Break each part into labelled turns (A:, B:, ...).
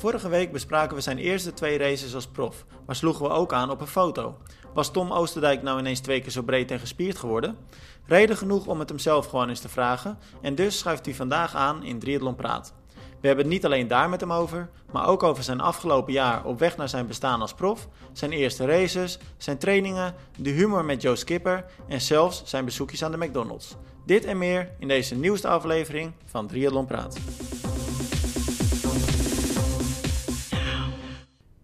A: Vorige week bespraken we zijn eerste twee races als prof, maar sloegen we ook aan op een foto. Was Tom Oosterdijk nou ineens twee keer zo breed en gespierd geworden? Reden genoeg om het hem zelf gewoon eens te vragen en dus schuift hij vandaag aan in Triathlon Praat. We hebben het niet alleen daar met hem over, maar ook over zijn afgelopen jaar op weg naar zijn bestaan als prof, zijn eerste races, zijn trainingen, de humor met Joe Skipper en zelfs zijn bezoekjes aan de McDonald's. Dit en meer in deze nieuwste aflevering van Triathlon Praat.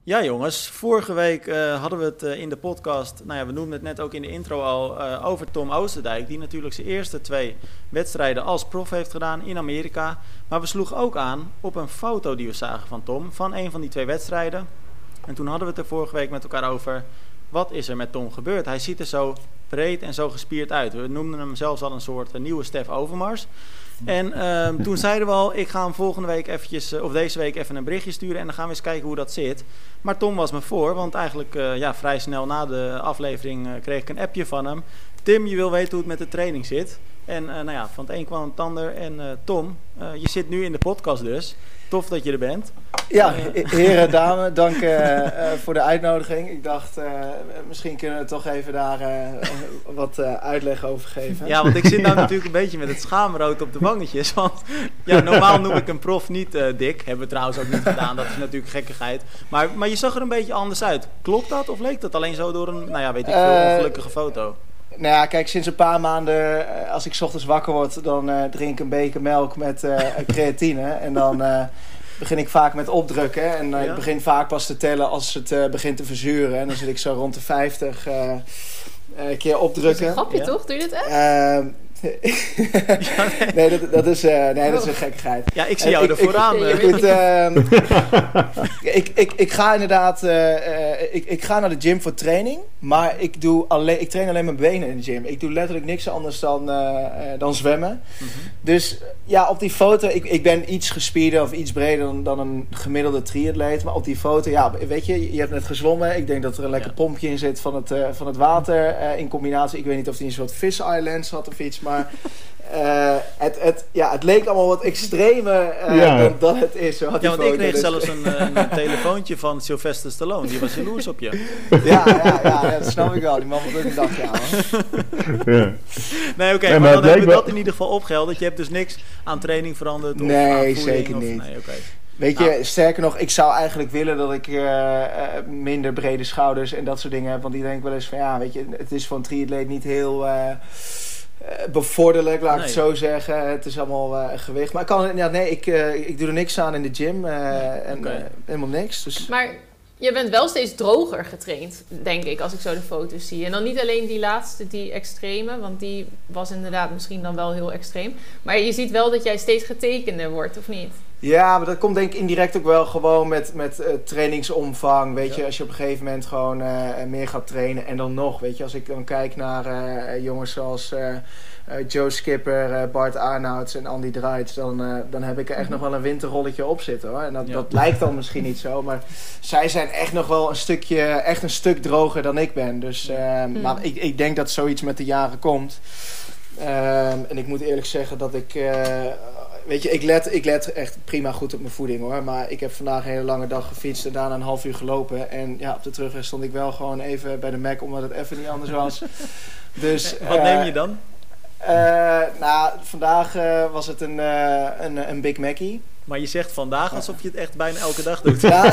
A: Ja jongens, vorige week uh, hadden we het uh, in de podcast, nou ja we noemden het net ook in de intro al, uh, over Tom Oosterdijk. Die natuurlijk zijn eerste twee wedstrijden als prof heeft gedaan in Amerika. Maar we sloegen ook aan op een foto die we zagen van Tom, van een van die twee wedstrijden. En toen hadden we het er vorige week met elkaar over, wat is er met Tom gebeurd? Hij ziet er zo breed en zo gespierd uit. We noemden hem zelfs al een soort nieuwe Stef Overmars. En uh, toen zeiden we al, ik ga hem volgende week eventjes, of deze week even een berichtje sturen en dan gaan we eens kijken hoe dat zit. Maar Tom was me voor, want eigenlijk uh, ja, vrij snel na de aflevering uh, kreeg ik een appje van hem. Tim, je wil weten hoe het met de training zit. En uh, nou ja, van het een kwam het ander. En Tom, je zit nu in de podcast dus. Tof dat je er bent.
B: Ja, heren, dames, dank voor de uitnodiging. Ik dacht, misschien kunnen we toch even daar wat uitleg over geven.
A: Ja, want ik zit nou ja. natuurlijk een beetje met het schaamrood op de wangetjes. Want ja, normaal noem ik een prof niet dik. Hebben we trouwens ook niet gedaan, dat is natuurlijk gekkigheid. Maar, maar je zag er een beetje anders uit. Klopt dat of leek dat alleen zo door een, nou ja, weet ik veel, ongelukkige foto?
B: Nou ja, kijk, sinds een paar maanden, als ik 's ochtends wakker word, dan uh, drink ik een beker melk met uh, creatine. en dan uh, begin ik vaak met opdrukken. En ja? ik begin vaak pas te tellen als het begint te verzuren. En dan zit ik zo rond de 50 keer opdrukken.
C: Dat is een grapje, ja. toch? Doe je dit echt?
B: Ja, nee. nee, dat, dat, is, uh, nee, dat is een gekkigheid.
A: Ja, ik zie jou ik, er vooraan.
B: Ik, ik, uh, ik, ik, ik ga inderdaad uh, ik, ik ga naar de gym voor training. Maar ik, doe alleen, ik train alleen mijn benen in de gym. Ik doe letterlijk niks anders dan, dan zwemmen. Mm -hmm. Dus ja, op die foto, ik, ik ben iets gespierder of iets breder dan, dan een gemiddelde triatleet. Maar op die foto, ja, weet je, je hebt net gezwommen. Ik denk dat er een lekker ja. pompje in zit van het, van het water. in combinatie, ik weet niet of hij een soort fish islands had of iets. Maar uh, het, het, ja, het leek allemaal wat extremer uh, ja. dan, dan het is.
A: Ja, want ik kreeg dus. zelfs een, een, telefoontje van Sylvester Stallone. Die was jaloers op je.
B: Ja, ja, ja, ja, dat snap ik wel. Die man moet ook een dagje aan.
A: Ja. Nee, oké, okay, maar, maar dan hebben we dat in ieder geval opgehelderd. Je hebt dus niks aan training veranderd? Of
B: nee,
A: aan
B: zeker
A: of,
B: niet.
A: Nee, okay.
B: Weet je, nou. sterker nog, ik zou eigenlijk willen dat ik uh, uh, minder brede schouders en dat soort dingen heb. Want die denk wel eens van, ja, weet je, het is een triatleet niet heel... Uh, bevorderlijk, laat ik nee. het zo zeggen. Het is allemaal uh, gewicht. Maar ik kan, ja, nee, ik, uh, ik doe er niks aan in de gym. Uh, nee, en okay. helemaal niks. Dus.
C: Maar je bent wel steeds droger getraind, denk ik, als ik zo de foto's zie. En dan niet alleen die laatste, die extreme, want die was inderdaad misschien dan wel heel extreem. Maar je ziet wel dat jij steeds getekender wordt, of niet?
B: Ja, maar dat komt denk ik indirect ook wel gewoon met, met uh, trainingsomvang. Weet ja. je, als je op een gegeven moment gewoon uh, meer gaat trainen. En dan nog, weet je, als ik dan kijk naar uh, jongens zoals Joe Skipper, Bart Arnouds en Andy Draits. Dan, dan heb ik er echt nog wel een winterrolletje op zitten hoor. En dat, ja. dat lijkt dan misschien niet zo. Maar zij zijn echt nog wel een stukje, echt een stuk droger dan ik ben. Dus mm. maar ik, ik denk dat zoiets met de jaren komt. Um, en ik moet eerlijk zeggen dat ik weet je, ik let, ik let echt prima goed op mijn voeding hoor. Maar ik heb vandaag een hele lange dag gefietst en daarna een half uur gelopen. En ja, op de terugweg stond ik wel gewoon even bij de Mac, omdat het even niet anders was. Dus,
A: Wat uh, neem je dan?
B: Uh, nou, vandaag uh, was het een, een, een Big Mackie.
A: Maar je zegt vandaag alsof je het echt bijna elke dag doet.
B: Ja.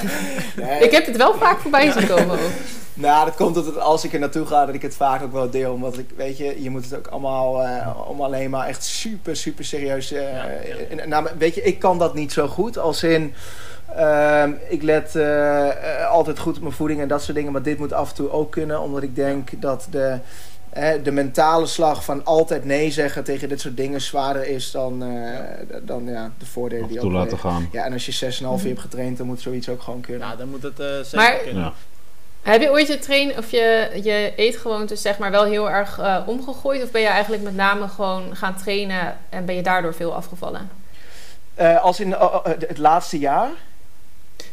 C: nee. Ik heb het wel vaak voorbij zien komen ook.
B: Nou, dat komt dat het, als ik er naartoe ga, dat ik het vaak ook wel deel. Omdat ik, weet je, je moet het ook allemaal uh, om alleen maar echt super, super serieus. Uh, ja, ja. Nou, weet je, ik kan dat niet zo goed. Als in, uh, ik let uh, altijd goed op mijn voeding en dat soort dingen. Maar dit moet af en toe ook kunnen, omdat ik denk dat de de mentale slag van altijd nee zeggen tegen dit soort dingen zwaarder is dan, uh, ja. dan ja, de voordelen die
D: ook laten gaan.
B: Ja, en als je 6,5 uur hebt getraind, dan moet zoiets ook gewoon kunnen.
A: Ja, dan moet het uh, zeker
C: maar,
A: kunnen. Ja.
C: Heb je ooit je train of je, je eetgewoontes zeg maar wel heel erg uh, omgegooid? Of ben je eigenlijk met name gewoon gaan trainen en ben je daardoor veel afgevallen?
B: als in het laatste jaar?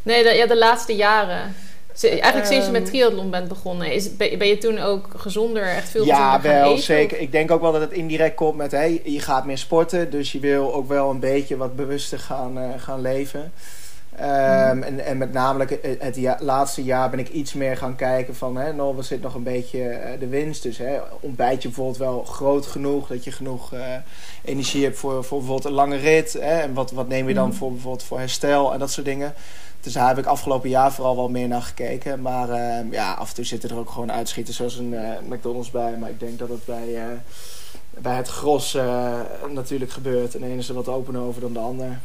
C: Nee, de, ja, de laatste jaren. Eigenlijk sinds je met triathlon bent begonnen, is, ben je toen ook gezonder, echt veel
B: ja,
C: gezonder
B: wel,
C: eten,
B: zeker. Ik denk ook wel dat het indirect komt met, hey, je gaat meer sporten, dus je wil ook wel een beetje wat bewuster gaan, gaan leven. Ehm, en, en met name het, het ja- laatste jaar ben ik iets meer gaan kijken van, hè, nou, was zit nog een beetje eh, de winst. Dus hè, ontbijt je bijvoorbeeld wel groot genoeg, dat je genoeg eh, energie hebt voor, voor bijvoorbeeld een lange rit. Hè, en wat, wat neem je dan
C: Mhm.
B: voor bijvoorbeeld voor herstel en dat soort dingen. Dus daar heb ik afgelopen jaar vooral wel meer naar gekeken. Maar ehm, ja, af en toe zitten er ook gewoon uitschieters zoals een eh, McDonald's bij. Maar ik denk dat het bij, bij het gros eh, natuurlijk gebeurt. En de ene is er wat opener over dan de ander.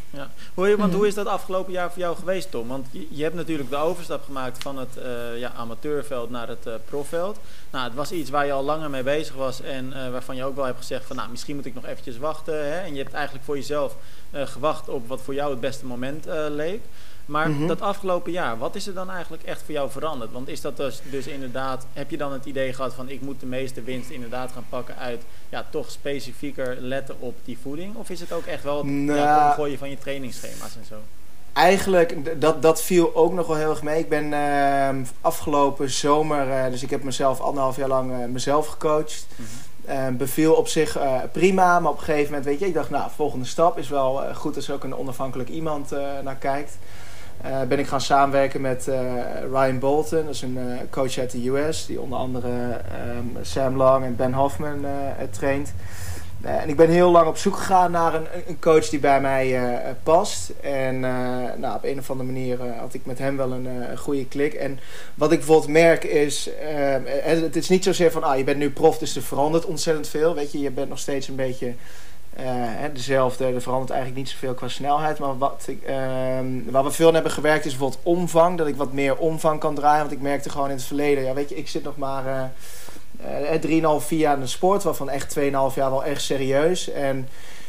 A: Hoe, want
C: Mhm.
A: hoe is dat afgelopen jaar voor jou geweest, Tom? Want je, je hebt natuurlijk de overstap gemaakt van het eh, ja, amateurveld naar het eh, profveld. Nou, het was iets waar je al langer mee bezig was en waarvan je ook wel hebt gezegd van nou, misschien moet ik nog eventjes wachten. Hè? En je hebt eigenlijk voor jezelf gewacht op wat voor jou het beste moment leek. Maar
B: Mhm.
A: dat afgelopen jaar, wat is er dan eigenlijk echt voor jou veranderd? Want is dat dus, dus inderdaad, heb je dan het idee gehad van ik moet de meeste winst inderdaad gaan pakken uit ja, toch specifieker letten op die voeding? Of is het ook echt wel het ja,
B: Nou,
A: omgooien van je trainingsschema's en zo?
B: Eigenlijk, dat, dat viel ook nog wel heel erg mee. Ik ben ehm, afgelopen zomer, eh, dus ik heb mezelf anderhalf jaar lang eh, mezelf gecoacht.
A: Mhm.
B: Eh, beviel op zich eh, prima, maar op een gegeven moment, weet je, ik dacht, nou, volgende stap is wel goed als er ook een onafhankelijk iemand naar kijkt. Eh, ben ik gaan samenwerken met eh, Ryan Bolton, dat is een eh, coach uit de US, die onder andere ehm, Sam Long en Ben Hoffman traint. En ik ben heel lang op zoek gegaan naar een, een coach die bij mij past. En nou, op een of andere manier had ik met hem wel een goede klik. En wat ik bijvoorbeeld merk is, eh, eh, het is niet zozeer van, ah, je bent nu prof, dus er verandert ontzettend veel. Weet je, je bent nog steeds een beetje eh, hè, dezelfde. Er verandert eigenlijk niet zoveel qua snelheid. Maar wat ik, ehm, waar we veel aan hebben gewerkt is bijvoorbeeld omvang. Dat ik wat meer omvang kan draaien. Want ik merkte gewoon in het verleden, ja, weet je, ik zit nog maar... eh, eh, 3,5, 4 jaar in de sport, waarvan echt 2,5 jaar wel echt serieus. En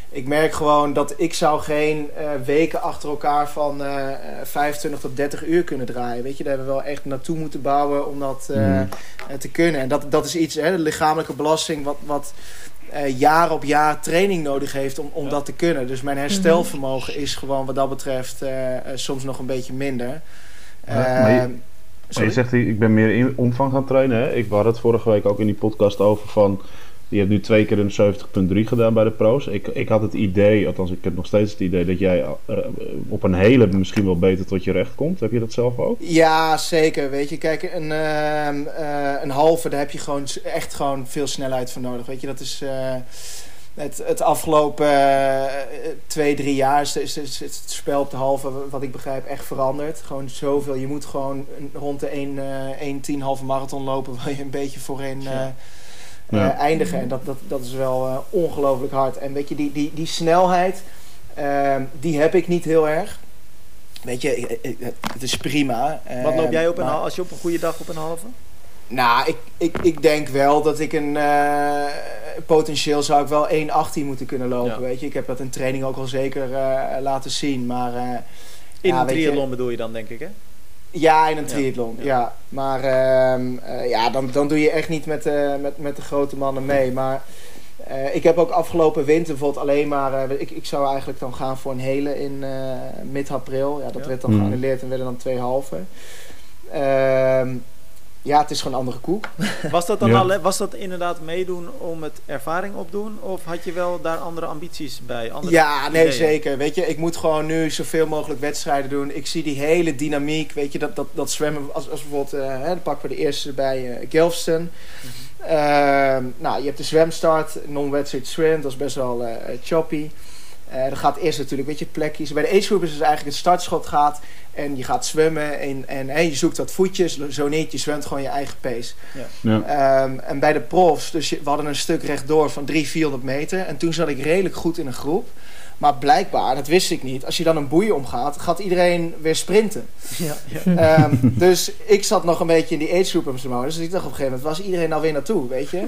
B: ik merk gewoon dat ik zou geen eh, weken achter elkaar van eh, eh, 25 tot 30 uur kunnen draaien. Weet je, daar hebben we wel echt naartoe moeten bouwen om dat eh, eh, te kunnen. En dat, dat is iets, hè, de lichamelijke belasting, wat, wat eh, jaar op jaar training nodig heeft om, om
A: Ja.
B: dat te kunnen. Dus mijn herstelvermogen is gewoon wat dat betreft eh, eh, soms nog een beetje minder.
D: Ja, maar je- Maar
B: sorry?
D: je zegt, ik ben meer in omvang gaan trainen. Hè? Ik had het vorige week ook in die podcast over van... Je hebt nu twee keer een 70.3 gedaan bij de pro's. Ik, ik had het idee, althans ik heb nog steeds het idee... dat jij eh, op een hele misschien wel beter tot je recht komt. Heb je dat zelf ook?
B: Ja, zeker. Weet je, kijk, een, ehm, eh, een halve, daar heb je gewoon echt gewoon veel snelheid voor nodig. Weet je, dat is eh, het, het afgelopen eh, twee, drie jaar is, is, is het spel op de halve, wat ik begrijp, echt veranderd. Gewoon zoveel. Je moet gewoon rond de 1, eh 1 halve marathon lopen, waar je een beetje voorin eh,
A: Ja.
B: Eh,
D: Ja.
B: eindigen. En dat, dat, dat is wel eh, ongelooflijk hard. En weet je, die, die, die snelheid, ehm, die heb ik niet heel erg. Weet je, ik- het is prima.
A: Wat loop
B: Ehm,
A: jij op een
B: maar-
A: als je op een goede dag op een halve?
B: nou, ik, ik, ik denk wel dat ik een eh, potentieel zou ik wel 1.18 moeten kunnen lopen.
A: Ja.
B: Weet je, ik heb dat in training ook al zeker eh, laten zien. Maar eh,
A: In
B: Ja,
A: een triathlon bedoel je dan, denk ik, hè?
B: Ja, in een triathlon. Ja,
A: ja.
B: maar ehm, eh, ja, dan, dan doe je echt niet met, eh, met, met de grote mannen mee. Maar eh, ik heb ook afgelopen winter bijvoorbeeld alleen maar. eh, ik, ik zou eigenlijk dan gaan voor een hele in eh mid-april. Ja, dat
A: Ja.
B: werd dan
D: Mhm.
B: geannuleerd en werden dan twee halve. Ehm, ja, het is gewoon een andere koek.
A: Was dat dan
D: Ja.
A: al, was dat inderdaad meedoen om het ervaring opdoen? Of had je wel daar andere ambities bij? Andere
B: Ja, nee,
A: ideeën?
B: zeker. Weet je, ik moet gewoon nu zoveel mogelijk wedstrijden doen. Ik zie die hele dynamiek, weet je, dat, dat, dat zwemmen, als, als bijvoorbeeld, eh, hè, dan pakken we de eerste bij eh Gelfston. Ehm, nou, je hebt de zwemstart, non-wetsuit swim, dat is best wel eh, choppy. Eh dan gaat eerst natuurlijk, weet je, plekjes. Bij de age group is dus eigenlijk het startschot gaat en je gaat zwemmen en, en je zoekt wat voetjes. Zo niet, je zwemt gewoon je eigen pace.
D: Ja.
B: Ehm, en bij de profs, dus je- we hadden een stuk rechtdoor van 300, 400 meter. En toen zat ik redelijk goed in een groep. Maar blijkbaar, dat wist ik niet, als je dan een boei omgaat, gaat iedereen weer sprinten.
A: Ja, ja.
B: Ehm, dus ik zat nog een beetje in die age group op zijn modus. Dus ik dacht op een gegeven moment, was iedereen alweer naartoe, weet je?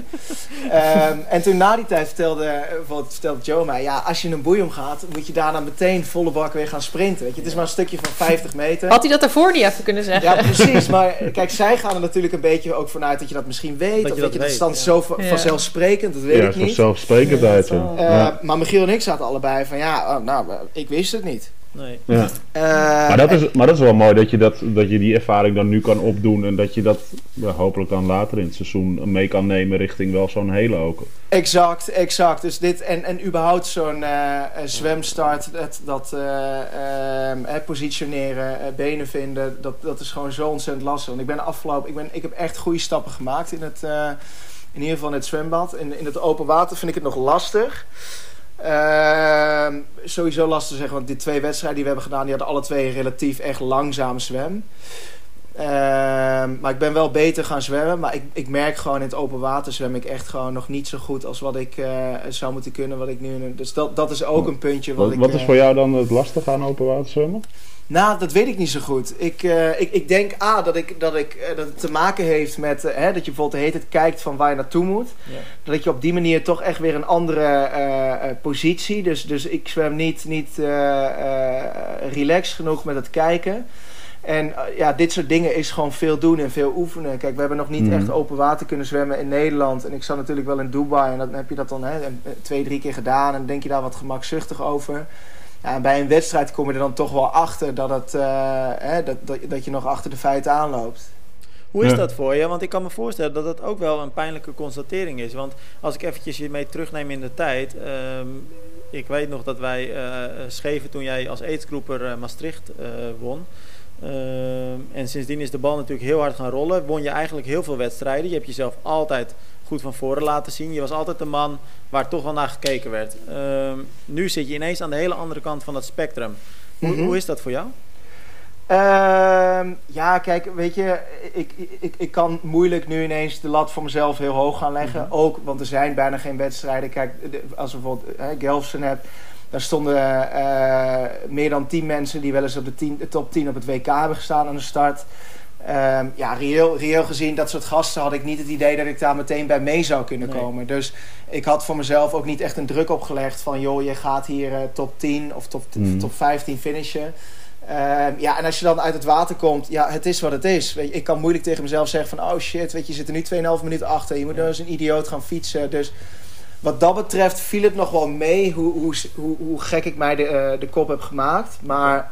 B: Ehm, en toen na die tijd vertelde, bijvoorbeeld vertelde Joe mij, ja, als je een boei omgaat, moet je daarna meteen volle bak weer gaan sprinten. Weet je? Het is maar een stukje van 50 meter.
C: Had hij dat daarvoor niet even kunnen zeggen?
B: Ja, precies. Maar kijk, zij gaan er natuurlijk een beetje ook vanuit dat je dat misschien weet.
A: Dat
B: of
A: je dat
B: je, dat
A: ja.
B: zo vanzelfsprekend, dat weet
D: ja,
B: ik niet.
D: vanzelfsprekendheid.
A: Is
B: Eh,
D: Ja.
B: Maar Michiel en ik zaten allebei van ja, oh, nou, ik wist het niet.
A: Nee.
D: Ja.
B: Eh,
D: Maar, dat is, maar dat is wel mooi dat je, dat, dat je die ervaring dan nu kan opdoen. En dat je dat ja, hopelijk dan later in het seizoen mee kan nemen richting wel zo'n hele ook.
B: Exact, exact. Dus dit en, en überhaupt zo'n eh, eh, zwemstart, dat, dat eh, ehm, eh, positioneren, eh, benen vinden, dat, dat is gewoon zo ontzettend lastig. Want ik ben afgelopen, ik, ben, ik heb echt goede stappen gemaakt in het, eh, in ieder geval in het zwembad. In, in het open water vind ik het nog lastig. Ehm, sowieso lastig te zeggen, want die twee wedstrijden die we hebben gedaan, die hadden alle twee een relatief echt langzaam zwem. Ehm, maar ik ben wel beter gaan zwemmen. Maar ik, ik merk gewoon in het open water zwem ik echt gewoon nog niet zo goed als wat ik eh, zou moeten kunnen. Wat ik nu dus dat, dat is ook een puntje wat,
D: Wat,
B: ik.
D: wat is
B: eh,
D: voor jou dan het lastige aan open water zwemmen?
B: Nou, dat weet ik niet zo goed. Ik, eh, ik, ik denk A, dat, ik, dat, ik, eh, dat het te maken heeft met eh, hè, dat je bijvoorbeeld de hele tijd kijkt van waar je naartoe moet.
A: Ja.
B: Dat je op die manier toch echt weer een andere eh, eh, positie. Dus, dus ik zwem niet, niet eh, eh, relaxed genoeg met het kijken. En ja, dit soort dingen is gewoon veel doen en veel oefenen. Kijk, we hebben nog niet
D: Mhm.
B: echt open water kunnen zwemmen in Nederland. En ik zat natuurlijk wel in Dubai. En dan heb je dat dan hè, twee, drie keer gedaan. En denk je daar wat gemakzuchtig over. Ja, bij een wedstrijd kom je er dan toch wel achter dat, het, eh, hè, dat, dat, dat je nog achter de feiten aanloopt.
A: Hoe is
D: Ja.
A: dat voor je? Want ik kan me voorstellen dat dat ook wel een pijnlijke constatering is. Want als ik eventjes je mee terugneem in de tijd. ehm, ik weet nog dat wij eh, schreven toen jij als aidsgroeper eh, Maastricht eh, won. Ehm, en sindsdien is de bal natuurlijk heel hard gaan rollen. Won je eigenlijk heel veel wedstrijden. Je hebt jezelf altijd goed van voren laten zien. Je was altijd de man waar toch wel naar gekeken werd. Ehm, nu zit je ineens aan de hele andere kant van dat spectrum. Hoe,
B: Mhm.
A: hoe is dat voor jou?
B: Ehm, ja, kijk, weet je, ik, ik, ik kan moeilijk nu ineens de lat voor mezelf heel hoog gaan leggen.
A: Mhm.
B: Ook, want er zijn bijna geen wedstrijden. Kijk, de- als je bijvoorbeeld uh, Gelfsen hebt, daar stonden eh, meer dan 10 mensen die wel eens op de, 10, de top 10 op het WK hebben gestaan aan de start. Ehm, ja, reëel, reëel gezien, dat soort gasten had ik niet het idee dat ik daar meteen bij mee zou kunnen
A: Nee.
B: komen. Dus ik had voor mezelf ook niet echt een druk opgelegd van, joh, je gaat hier eh, top 10 of top,
D: Mhm.
B: top 15 finishen. Ehm, ja, en als je dan uit het water komt, ja, het is wat het is. Weet je, ik kan moeilijk tegen mezelf zeggen van, oh shit, weet je, je zit er nu 2,5 minuten achter. Je moet nou eens een idioot gaan fietsen. Dus wat dat betreft viel het nog wel mee hoe, hoe, hoe, hoe gek ik mij de, eh, de kop heb gemaakt. Maar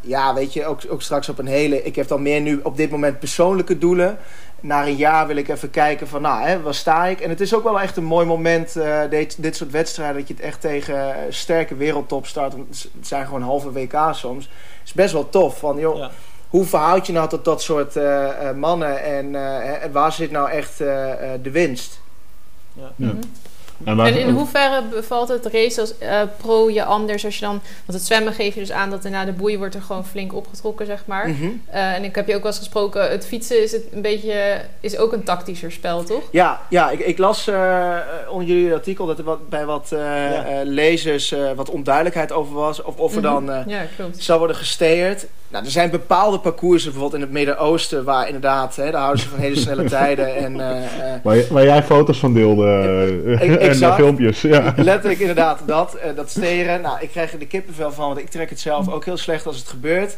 B: ja, weet je, ook, ook straks op een hele... Ik heb dan meer nu op dit moment persoonlijke doelen. Na een jaar wil ik even kijken van, nou, hè, waar sta ik? En het is ook wel echt een mooi moment, eh, dit, dit soort wedstrijden... dat je het echt tegen sterke wereldtop start. Want het zijn gewoon halve WK soms. is best wel tof. Van, joh,
A: Ja.
B: hoe verhoud je nou tot dat soort eh, eh, mannen? En, eh, waar zit nou echt eh, eh, de winst?
A: Ja.
D: Ja. En,
C: in hoeverre bevalt het race als eh, pro je anders als je dan... Want het zwemmen geef je dus aan dat er na de boei wordt er gewoon flink opgetrokken, zeg maar.
B: Mhm.
C: Eh, en ik heb je ook wel eens gesproken, het fietsen is het een beetje... is ook een tactischer spel, toch?
B: Ja, ja ik, ik las eh, onder jullie artikel dat er wat, bij wat
A: Ja.
B: lezers eh, wat onduidelijkheid over was. Of, of er dan
C: Mhm.
B: eh,
C: Ja,
B: zou worden gesteerd. Nou, er zijn bepaalde parcoursen, bijvoorbeeld in het Midden-Oosten, waar inderdaad, hè, daar houden ze van hele snelle tijden. En eh, eh,
D: waar, waar jij foto's van deelde eh, en
B: exact.
D: filmpjes. Ja.
B: letterlijk inderdaad dat, dat steren. Nou, ik krijg er de kippenvel van, want ik trek het zelf ook heel slecht als het gebeurt.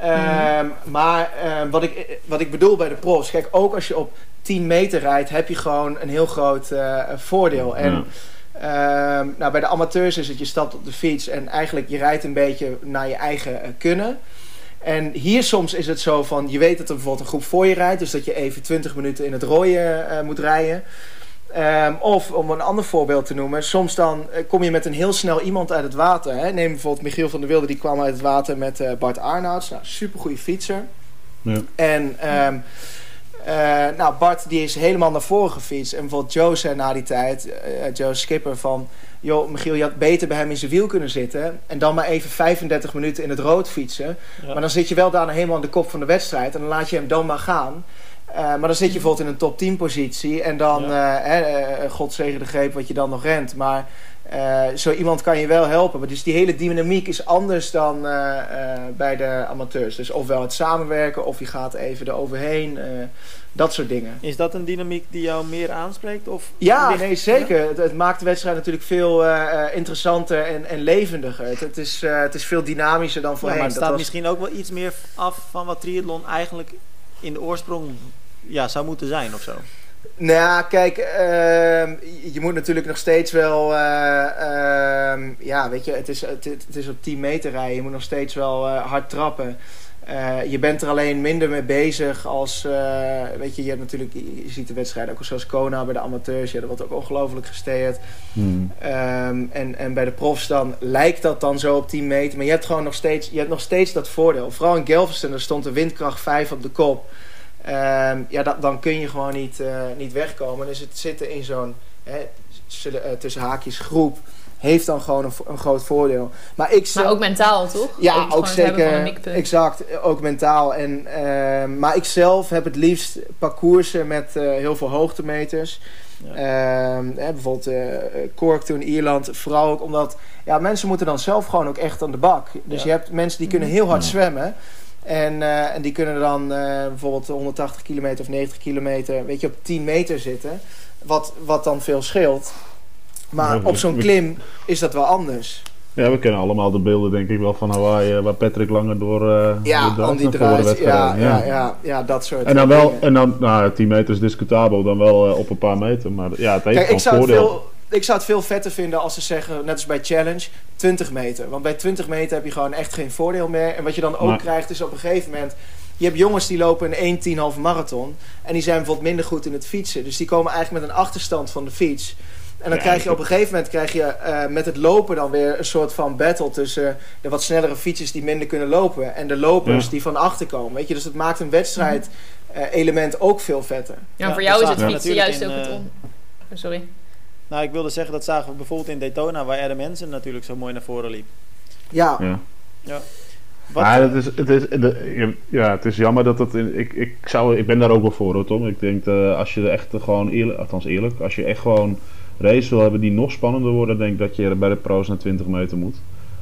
B: Ehm, Maar ehm, wat, ik, wat ik bedoel bij de profs, kijk, ook als je op 10 meter rijdt, heb je gewoon een heel groot voordeel. En
D: Ja.
B: Ehm, nou, bij de amateurs is het, je stapt op de fiets en eigenlijk je rijdt een beetje naar je eigen kunnen. En hier soms is het zo van, je weet dat er bijvoorbeeld een groep voor je rijdt, dus dat je even 20 minuten in het rooien eh, moet rijden. Ehm, of om een ander voorbeeld te noemen, soms dan eh, kom je met een heel snel iemand uit het water. Hè? Neem bijvoorbeeld Michiel van der Wilde, die kwam uit het water met eh, Bart Arnouds. Nou, supergoeie fietser.
D: Ja.
B: En ehm, eh, nou, Bart die is helemaal naar voren gefietst. En bijvoorbeeld Joe zei na die tijd, Joe Skipper, van... joh, Michiel, je had beter bij hem in zijn wiel kunnen zitten... en dan maar even 35 minuten in het rood fietsen.
A: Ja.
B: Maar dan zit je wel daarna helemaal aan de kop van de wedstrijd... en dan laat je hem dan maar gaan... Eh, maar dan zit je bijvoorbeeld in een top 10 positie en dan,
A: Ja.
B: eh, eh, God zegen de greep wat je dan nog rent. Maar zo iemand kan je wel helpen. Maar dus die hele dynamiek is anders dan bij de amateurs. Dus ofwel het samenwerken of je gaat even eroverheen. eh dat soort dingen.
A: Is dat een dynamiek die jou meer aanspreekt? Of
B: Ja, nee, zeker. Het, het maakt de wedstrijd natuurlijk veel eh, eh, interessanter en, en levendiger. Het, het, is, eh, het is veel dynamischer dan
A: Ja,
B: voorheen.
A: maar het
B: Dat
A: staat
B: was-
A: misschien ook wel iets meer af van wat triathlon eigenlijk in de oorsprong ja, zou moeten zijn of zo.
B: Nou, kijk, ehm, je- moet natuurlijk nog steeds wel. eh, ehm, ja, ja, weet je, het is, het, het is op 10 meter rijden. Je moet nog steeds wel hard trappen. Eh, je bent er alleen minder mee bezig als, eh, weet je, je hebt natuurlijk, je ziet de wedstrijden ook zoals Kona bij de amateurs, ja, dat wordt ook ongelooflijk gesteerd.
D: Hmm.
B: Ehm, en, en bij de profs dan lijkt dat dan zo op 10 meter, maar je hebt gewoon nog steeds, je hebt nog steeds dat voordeel. Vooral in Galveston, er stond de windkracht 5 op de kop. Ehm, ja, dat, dan kun je gewoon niet, eh, niet wegkomen. Dus het zitten in zo'n, tussen haakjes, groep, heeft dan gewoon een, groot voordeel. Maar ik
C: Maar ook mentaal, toch?
B: ja, ook,
C: een
B: zeker. Exact, ook mentaal. En, ehm, maar ik zelf heb het liefst parcoursen met eh, heel veel hoogtemeters.
A: Ja.
B: Ehm, hè, bijvoorbeeld eh Cork toen Ierland. Vooral ook omdat ja, mensen moeten dan zelf gewoon ook echt aan de bak. Dus
A: Ja.
B: je hebt mensen die kunnen heel hard
D: Ja.
B: zwemmen. En, eh, en die kunnen dan eh, bijvoorbeeld 180 kilometer of 90 kilometer weet je, op 10 meter zitten. Wat, wat dan veel scheelt. Maar op zo'n klim is dat wel anders.
D: Ja, we kennen allemaal de beelden denk ik wel van Hawaii, eh, waar Patrick Langer door, eh
B: Ja, Druis.
D: werd
B: Ja, ja, ja, ja, dat soort
D: En dan wel, en dan, nou, 10 meter is discutabel, dan wel eh, op een paar meter. Maar ja, het heeft
B: Kijk, ik zou, het veel, ik zou het veel vetter vinden als ze zeggen, net als bij Challenge, 20 meter. Want bij 20 meter heb je gewoon echt geen voordeel meer. En wat je dan ook
D: Maar-
B: krijgt is op een gegeven moment... Je hebt jongens die lopen een 1 10 halve marathon. En die zijn bijvoorbeeld minder goed in het fietsen. Dus die komen eigenlijk met een achterstand van de fiets. En dan
D: Ja,
B: krijg je op een gegeven moment krijg je, eh, met het lopen dan weer een soort van battle tussen de wat snellere fietsers die minder kunnen lopen en de lopers
D: Ja.
B: die van achter komen. Weet je? Dus het maakt een wedstrijd eh, element ook veel vetter.
C: Ja,
A: Ja,
C: voor
A: dat
C: jou is het fietsen juist ook het
A: eh,
C: on... Oh, Sorry.
A: Nou, ik wilde zeggen, dat zagen we bijvoorbeeld in Daytona, waar Adam Hansen natuurlijk zo mooi naar voren liep.
B: Ja,
D: Ja.
A: Wat,
D: Maar het is, het, is, de- ja, het is jammer dat het. in- Ik, ik, zou, ik ben daar ook wel voor, hoor, Tom. Ik denk dat als je echt gewoon eerlijk, althans eerlijk, als je echt gewoon race wil hebben die nog spannender worden, denk ik dat je bij de pro's naar 20 meter moet.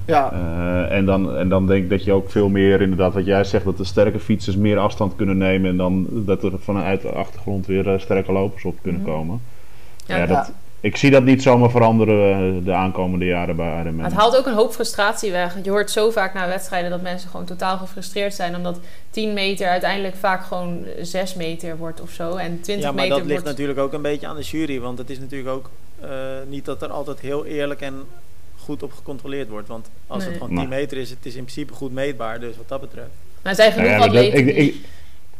B: ja.
D: Eh, en, dan, en dan denk ik dat je ook veel meer, inderdaad, wat jij zegt, dat de sterke fietsers meer afstand kunnen nemen. En dan dat er vanuit de achtergrond weer eh, sterke lopers op kunnen
C: Mhm.
D: komen.
C: Ja,
D: Ja,
C: ja.
D: dat, ik zie dat niet zomaar veranderen eh, de aankomende jaren bij Ironman.
C: Het haalt ook een hoop frustratie weg. Je hoort zo vaak na wedstrijden dat mensen gewoon totaal gefrustreerd zijn. Omdat 10 meter uiteindelijk vaak gewoon 6 meter wordt of zo. En 20
A: ja, maar
C: meter
A: dat ligt natuurlijk ook een beetje aan de jury. Want het is natuurlijk ook niet dat er altijd heel eerlijk en goed op gecontroleerd wordt. Want als
C: Nee.
A: het gewoon 10
D: Maar-
A: meter is, het is in principe goed meetbaar. Dus wat dat betreft.
C: Maar zijn genoeg
D: Nou ja, dat- ik- ik-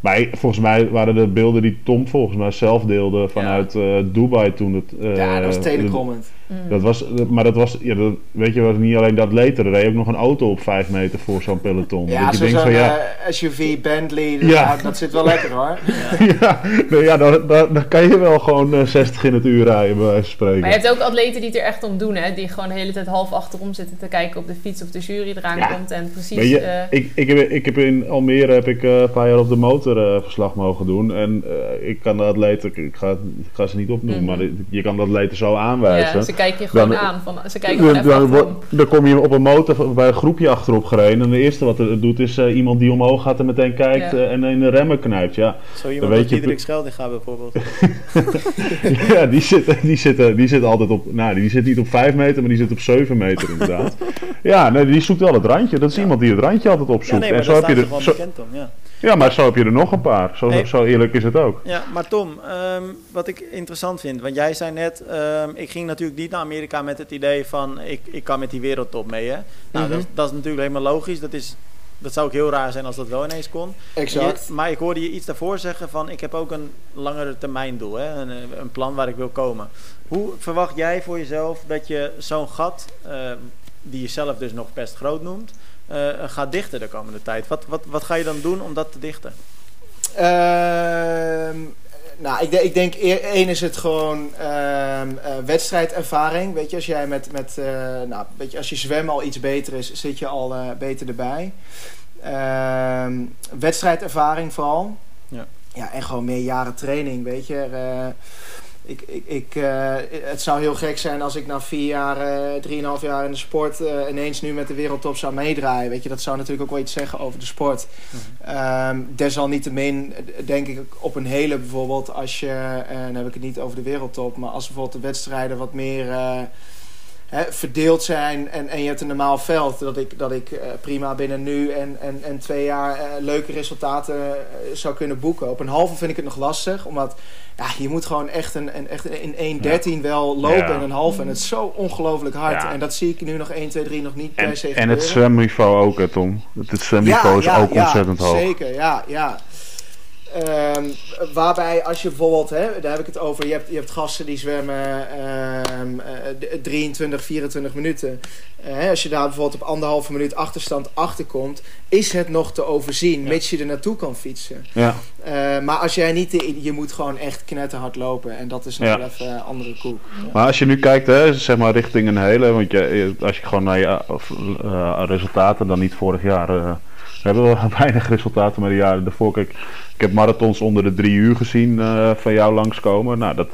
D: maar ik- volgens mij waren de beelden die Tom volgens mij zelf deelde vanuit eh, Dubai toen het... eh,
B: ja, dat was
D: de-
B: telecomment.
C: Mm.
D: Dat was, maar dat was, ja, dat, weet je, was niet alleen dat atleten. Er reed ook nog een auto op 5 meter voor zo'n peloton.
B: Ja,
D: dat je
B: zo'n
D: denkt van ja,
B: eh, SUV, Bentley, dat,
D: Ja.
B: nou, dat zit wel lekker hoor.
D: ja, nou ja dan, dan, dan kan je wel gewoon eh, 60 in het uur rijden, bij wijze van spreken.
C: Maar je hebt ook atleten die het er echt om doen, hè? Die gewoon de hele tijd half achterom zitten te kijken op de fiets of de jury eraan
D: Ja.
C: komt en precies.
D: Je,
C: eh,
D: ik, ik, heb, ik heb in Almere heb ik, eh, een paar jaar op de motor eh, verslag mogen doen. En eh, ik kan de atleten, ik ga, ik ga ze niet opnoemen,
C: Mhm.
D: maar je kan de atleten zo aanwijzen.
C: Kijken je gewoon
D: Dan-
C: aan. Van, ze kijken
D: Dan,
C: even
D: dan, dan kom je op een motor bij een groepje achterop gereden. En het eerste wat het doet is eh, iemand die omhoog gaat en meteen kijkt
C: Ja.
D: eh, en in de remmen knijpt. Ja,
A: Zo iemand
D: weet je-
A: Diederik Scheldinga bijvoorbeeld.
D: ja die, zit, die, zit, die zit altijd op. Nou, die zit niet op 5 meter, maar die zit op 7 meter inderdaad. ja, nee, die zoekt wel het randje. Dat is
A: Ja.
D: iemand die het randje altijd
A: ja,
D: opzoekt.
A: nee, maar
D: en zo heb je er,
A: gewoon
D: zo,
A: bekend om. Ja.
D: Ja, maar zo heb je er nog een paar. Zo,
A: Hey.
D: zo eerlijk is het ook.
A: Ja, maar Tom, ehm, wat ik interessant vind, want jij zei net, ehm, ik ging natuurlijk niet naar Amerika met het idee van ik, ik kan met die wereldtop mee. Hè? Nou,
B: Mhm.
A: dat, is- dat is natuurlijk helemaal logisch. Dat, is, dat zou ook heel raar zijn als dat wel ineens kon.
B: Exact.
A: Je- maar ik hoorde je iets daarvoor zeggen van ik heb ook een langere termijn doel, hè? Een, eh, een plan waar ik wil komen. Hoe verwacht jij voor jezelf dat je zo'n gat, eh, die je zelf dus nog best groot noemt, eh, gaat dichten de komende tijd? Wat, wat, wat ga je dan doen om dat te dichten?
B: Ehm, nou, ik, ik denk één is het gewoon ehm, eh, wedstrijdervaring. Weet je, als jij met, met nou, weet je, als je zwemmen al iets beter is, zit je al beter erbij. Ehm, wedstrijdervaring vooral.
A: Ja.
B: Ja, en gewoon meer jaren training, weet je. Ik, ik, ik, eh, het zou heel gek zijn als ik na vier jaar, eh, drieënhalf jaar in de sport eh, ineens nu met de wereldtop zou meedraaien. Weet je, dat zou natuurlijk ook wel iets zeggen over de sport. Ehm, desalniettemin eh, denk ik op een hele bijvoorbeeld als je, eh, dan heb ik het niet over de wereldtop, maar als bijvoorbeeld de wedstrijden wat meer, verdeeld zijn en, en je hebt een normaal veld, dat ik, dat ik eh, prima binnen nu en, en, en twee jaar eh, leuke resultaten eh, zou kunnen boeken. Op een halve vind ik het nog lastig, omdat ja, je moet gewoon echt, een, een, echt in 1.13 wel lopen
D: Ja.
B: in een halve. En het is zo ongelooflijk hard.
D: Ja.
B: En dat zie ik nu nog 1, 2, 3 nog niet
D: En,
B: per se
D: en het zwemniveau ook, hè, Tom. Het zwemniveau is ook ontzettend hoog.
B: Zeker, ja, ja. Ehm, waarbij als je bijvoorbeeld, hè, daar heb ik het over, je hebt, je hebt gasten die zwemmen eh, d- 23, 24 minuten. Eh, als je daar bijvoorbeeld op anderhalve minuut achterstand achterkomt, is het nog te overzien,
A: Ja.
B: mits je er naartoe kan fietsen.
D: Ja.
B: Eh, maar als jij niet, de- je moet gewoon echt knetterhard lopen en dat is nog
D: Ja.
B: wel even een andere koek.
D: Maar als je nu kijkt, hè, zeg maar richting een hele, want je, als je gewoon naar je of, eh, resultaten, dan niet vorig jaar. eh, we hebben wel weinig resultaten, maar de jaren daarvoor. Kijk, ik heb marathons onder de drie uur gezien eh, van jou langskomen. Nou, dat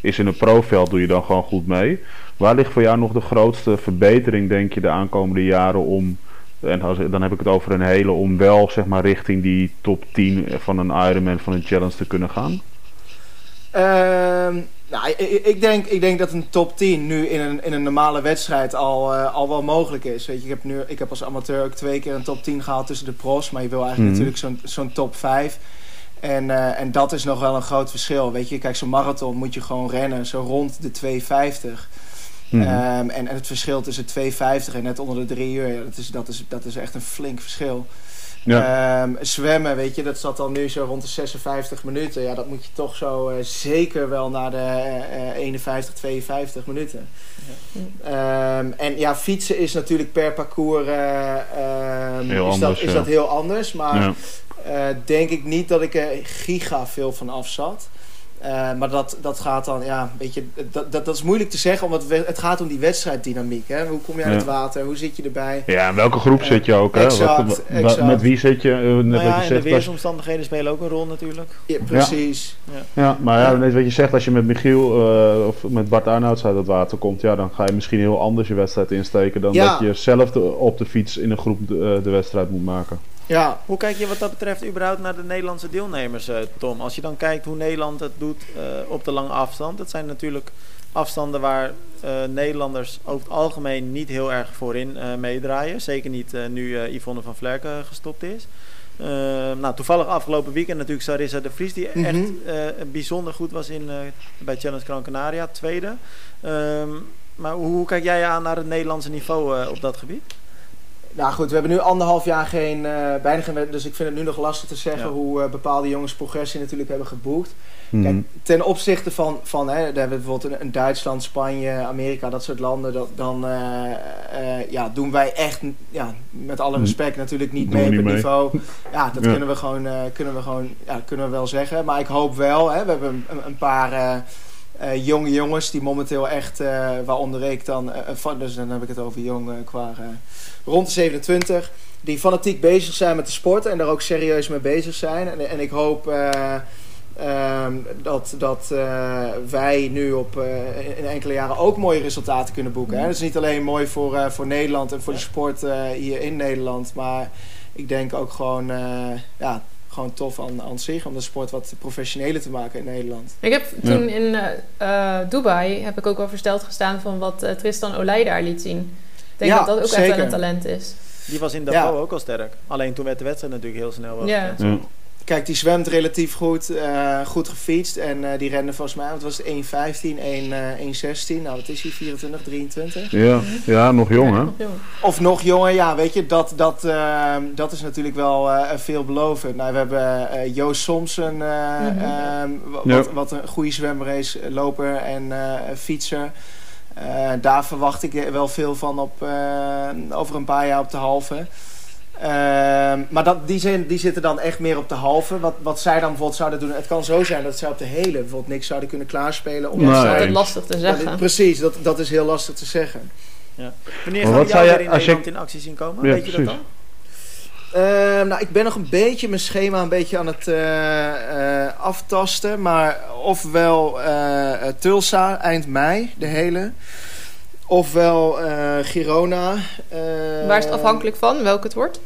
D: is in een profveld doe je dan gewoon goed mee. Waar ligt voor jou nog de grootste verbetering, denk je, de aankomende jaren om, en dan heb ik het over een hele, om wel zeg maar richting die top 10 van een Ironman, van een challenge te kunnen gaan?
B: Ehm, nou, ik, ik- ik, denk, ik denk dat een top 10 nu in een, in een normale wedstrijd al, eh, al wel mogelijk is. Weet je, ik, heb nu, ik heb als amateur ook twee keer een top 10 gehaald tussen de pros. Maar je wil eigenlijk
D: Mhm.
B: natuurlijk zo'n zo'n top 5. En, eh, en dat is nog wel een groot verschil. Weet je, kijk, zo'n marathon moet je gewoon rennen zo rond de 250.
D: Mhm.
B: Ehm, en, en het verschil tussen 250 en net onder de 3 uur, ja, dat, is, dat, is, dat is echt een flink verschil.
D: Ja.
B: Ehm, zwemmen, weet je, dat zat dan nu zo rond de 56 minuten. Ja, dat moet je toch zo eh, zeker wel naar de eh, eh, 51, 52 minuten. Ehm, en ja, fietsen is natuurlijk per parcours eh, ehm,
D: Heel
B: is,
D: anders,
B: dat, is
D: ja.
B: dat heel anders. Maar
D: ja.
B: eh, denk ik niet dat ik er giga veel van af zat. Eh, maar dat, dat gaat dan, ja, weet je, dat, dat, dat is moeilijk te zeggen, omdat we- het gaat om die wedstrijddynamiek. Hè? Hoe kom je uit
D: Ja.
B: het water? Hoe zit je erbij?
D: Ja, in welke groep
B: Eh,
D: zit je ook? Hè?
B: exact,
D: Wat- wa-
B: exact.
D: Met wie zit je? Eh, Net
A: Nou
D: wat
A: ja,
D: je
A: de.
D: Als,
A: weersomstandigheden spelen ook een rol natuurlijk.
B: Ja, precies.
D: ja, maar ja,
B: Ja.
D: net wat je zegt, als je met Michiel eh, of met Bart Arnouds uit het water komt, ja, dan ga je misschien heel anders je wedstrijd insteken dan
B: Ja.
D: dat je zelf de- op de fiets in een groep de, de wedstrijd moet maken.
B: Ja,
A: Hoe kijk je wat dat betreft überhaupt naar de Nederlandse deelnemers, eh, Tom? Als je dan kijkt hoe Nederland het doet eh, op de lange afstand. Dat zijn natuurlijk afstanden waar eh, Nederlanders over het algemeen niet heel erg voorin eh, meedraaien. Zeker niet nu Yvonne van Vlerken gestopt is. Nou, toevallig afgelopen weekend natuurlijk Sarissa de Vries, die
B: Mhm.
A: echt eh, bijzonder goed was in, bij Challenge Gran Canaria, tweede. Ehm, maar hoe, hoe kijk jij aan naar het Nederlandse niveau op dat gebied?
B: Nou goed, we hebben nu anderhalf jaar geen, eh bijna geen dus ik vind het nu nog lastig te zeggen
A: Ja.
B: hoe eh, bepaalde jongens progressie natuurlijk hebben geboekt. Kijk, ten opzichte van, van hè, daar hebben we bijvoorbeeld een, een Duitsland, Spanje, Amerika, dat soort landen, dat, dan eh, ja, doen wij echt, ja, met alle respect natuurlijk niet
D: Doen
B: mee op het
D: mee.
B: niveau. Ja, dat
D: Ja.
B: kunnen we gewoon, kunnen we gewoon, ja, kunnen we wel zeggen. Maar ik hoop wel, hè, we hebben een, een paar eh, jonge jongens die momenteel echt, eh, waaronder ik dan, eh, dus dan heb ik het over jong qua rond de 27, die fanatiek bezig zijn met de sport en daar ook serieus mee bezig zijn. En, en ik hoop eh, ehm, dat, dat wij nu op, in enkele jaren ook mooie resultaten kunnen boeken. Hè? Dat is niet alleen mooi voor, voor Nederland en voor de sport hier in Nederland, maar ik denk ook gewoon, ja, gewoon tof aan, aan zich om de sport wat professioneler te maken in Nederland.
C: Ik heb toen in eh, eh, Dubai heb ik ook wel versteld gestaan van wat eh, Tristan Olij daar liet zien. Ik denk
B: Ja,
C: dat dat ook echt wel een talent is.
A: Die was in
B: Ja.
A: Davos ook al sterk. Alleen toen werd de wedstrijd natuurlijk heel snel wel
C: Ja.
B: Kijk, die zwemt relatief goed, eh, goed gefietst en eh, die rende volgens mij, wat was het, 1.15, 1, eh 1.16, nou wat is hij, 24, 23?
D: Ja, ja, nog jong hè?
C: Nog jong.
B: Of nog jonger, ja, weet je, dat, dat, eh, dat is natuurlijk wel eh veelbelovend. Nou, we hebben eh, Joost Somsen, eh,
C: Mhm.
B: ehm, wat, wat een goede zwemmer is, loper en eh, fietser. Eh, daar verwacht ik wel veel van op, eh, over een paar jaar op de halve. Ehm, maar dat, die, zijn, die zitten dan echt meer op de halve. Wat, wat zij dan bijvoorbeeld zouden doen. Het kan zo zijn dat zij op de hele bijvoorbeeld niks zouden kunnen klaarspelen. Omdat
C: Ja, dat is altijd lastig te zeggen.
B: precies, dat, dat is heel lastig te zeggen.
A: Wanneer
D: Maar
A: gaan we jou weer in
D: als je-
A: Nederland in actie zien komen?
D: Ja,
A: Weet je dat dan?
B: Ehm, nou, ik ben nog een beetje mijn schema een beetje aan het eh, eh, aftasten. Maar ofwel eh, Tulsa eind mei, de hele. Ofwel eh, Girona. eh,
C: Waar is het afhankelijk van, welke het wordt?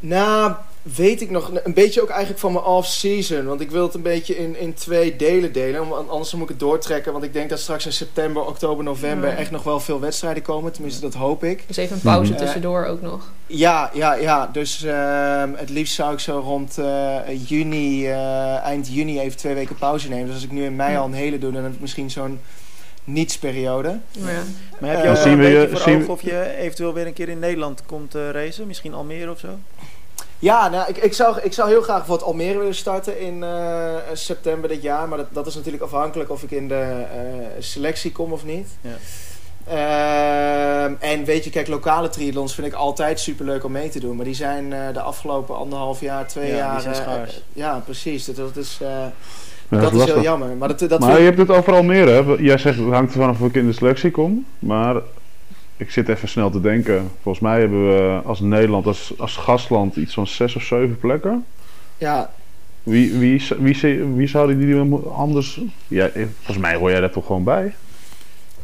B: Nou, weet ik nog een beetje ook eigenlijk van mijn off-season. Want ik wil het een beetje in, in twee delen delen. Want anders moet ik het doortrekken. Want ik denk dat straks in september, oktober, november
C: Ja.
B: echt nog wel veel wedstrijden komen. Tenminste, dat hoop ik.
C: Dus even een pauze
B: Mhm.
C: tussendoor ook nog.
B: Ja, ja, ja. Dus ehm, het liefst zou ik zo rond eh, juni, eh, eind juni even twee weken pauze nemen. Dus als ik nu in mei al een hele doe, dan heb ik misschien zo'n nietsperiode.
C: Ja.
A: Maar heb je ook
D: zien
A: een
D: we
A: beetje
D: je-
A: voor
D: zien
A: ogen
D: we-
A: of je eventueel weer een keer in Nederland komt eh racen? Misschien Almere of zo?
B: Ja, nou, ik, ik, zou, ik zou heel graag voor het Almere willen starten in eh, september dit jaar. Maar dat, dat is natuurlijk afhankelijk of ik in de eh, selectie kom of niet.
A: Ja.
B: Ehm, en weet je, kijk, lokale triathlons vind ik altijd superleuk om mee te doen. Maar die zijn eh, de afgelopen anderhalf jaar, twee
A: Ja, die
B: jaar...
A: zijn schaars.
B: eh, ja, precies. Dat, dat is, eh, dat is
D: lastig.
B: heel jammer. Maar, dat, dat
D: maar je hebt het over Almere. Hè? Jij zegt het hangt ervan af of ik in de selectie kom. Maar ik zit even snel te denken. Volgens mij hebben we als Nederland, als, als gastland, iets van zes of zeven plekken.
B: ja,
D: Wie, wie, wie, wie, wie zouden die anders... Ja, volgens mij hoor jij daar toch gewoon bij?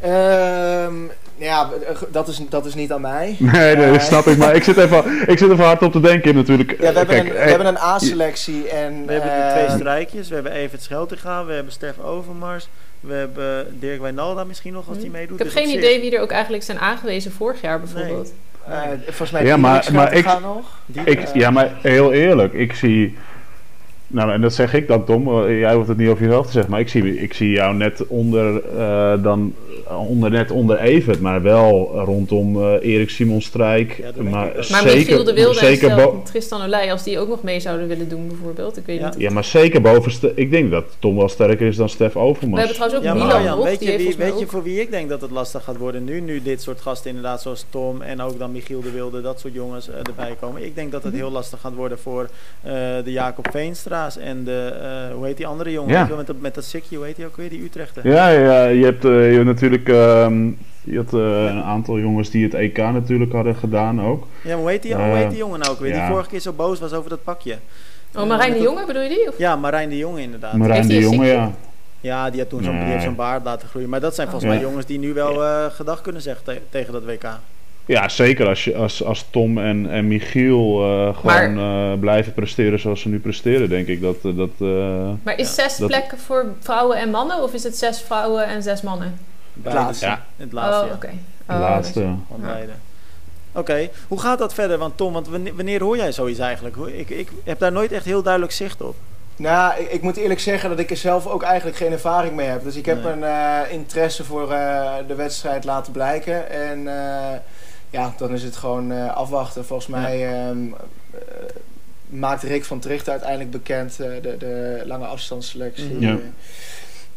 B: Ehm, ja, dat is, dat is niet aan mij.
D: Nee, nee, dat
B: Eh,
D: snap ik. Maar ik zit even, ik zit even hard op te denken. Natuurlijk...
B: Ja, we hebben,
D: kijk,
B: een, we
D: eh,
B: hebben een A-selectie en...
A: We hebben nu
B: eh,
A: twee strijkjes. We hebben Evert Scheltinga, we hebben Stef Overmars. We hebben Dirk Wijnalda misschien nog als die
C: Hm.
A: meedoet.
C: Ik heb
A: Dus
C: geen idee wie er ook eigenlijk zijn aangewezen vorig jaar bijvoorbeeld.
B: eh, volgens mij
D: Ja, maar- maar ik-
B: nog.
D: Ik,
B: Eh,
D: ja, maar heel eerlijk, ik zie. Nou, en dat zeg ik dan, Tom. eh, Jij hoeft het niet over jezelf te zeggen, maar ik zie, ik zie jou net onder, eh, dan, onder, net onder Evert, maar wel rondom eh, Erik Simon Strijk.
A: Ja,
D: maar zeker,
C: Michiel de Wilde en
D: zeker bo-
C: Tristan Olij, als die ook nog mee zouden willen doen bijvoorbeeld. Ik weet
A: Ja.
C: niet.
D: ja, maar zeker boven. Ik denk dat Tom wel sterker is dan Stef
C: We
D: Overmars.
C: hebben trouwens ook
A: Ja,
C: Milan
A: weet
C: die
A: je,
C: heeft
A: wie,
C: volgens mij
A: weet je voor wie ik denk dat het lastig gaat worden nu? Nu dit soort gasten inderdaad zoals Tom en ook dan Michiel de Wilde, dat soort jongens eh, erbij komen. Ik denk dat het heel lastig gaat worden voor eh, de Jacob Veenstra's en de, eh, hoe heet die andere jongen?
D: Ja.
A: Met, dat- met dat sikje, hoe heet die ook weer, die Utrechter?
D: Ja, ja, je hebt, eh, je hebt natuurlijk ehm, je had, eh, een aantal jongens die het EK natuurlijk hadden gedaan ook.
A: Ja, maar hoe heet die, hoe
D: Eh,
A: heet die jongen nou ook weer? Die vorige keer zo boos was over dat pakje.
C: Oh, Marijn de
A: dat-
C: Jonge bedoel je die? Of?
A: Ja, Marijn de Jonge inderdaad.
D: Marijn de Jonge, ja.
A: Ja, die, had toen zo'n,
D: Nee.
A: baard laten groeien. Maar dat zijn volgens
D: Ja.
A: mij jongens die nu wel eh, gedag kunnen zeggen te- tegen dat WK.
D: Ja, zeker als, je, als, als Tom en, en Michiel eh, gewoon eh, blijven presteren zoals ze nu presteren, denk ik dat... eh, dat eh,
C: Maar is
A: Ja,
C: zes
D: dat-
C: plekken voor vrouwen en mannen? Of is het zes vrouwen en zes mannen?
A: Beide.
B: laatste.
D: Ja.
A: Het laatste,
C: oh, oké. Oh,
D: laatste.
A: Van beide. Oké, hoe gaat dat verder? Want Tom, want wanneer, hoor jij zoiets eigenlijk? Ik, ik heb daar nooit echt heel duidelijk zicht op.
B: Nou, ik, ik moet eerlijk zeggen dat ik er zelf ook eigenlijk geen ervaring mee heb. Dus ik heb
A: Nee.
B: een eh, interesse voor eh, de wedstrijd laten blijken. En eh, ja, dan is het gewoon eh, afwachten. Volgens
A: Ja.
B: mij ehm, eh, maakt Rick van Tricht uiteindelijk bekend eh, de, de lange afstandsselectie.
D: Ja.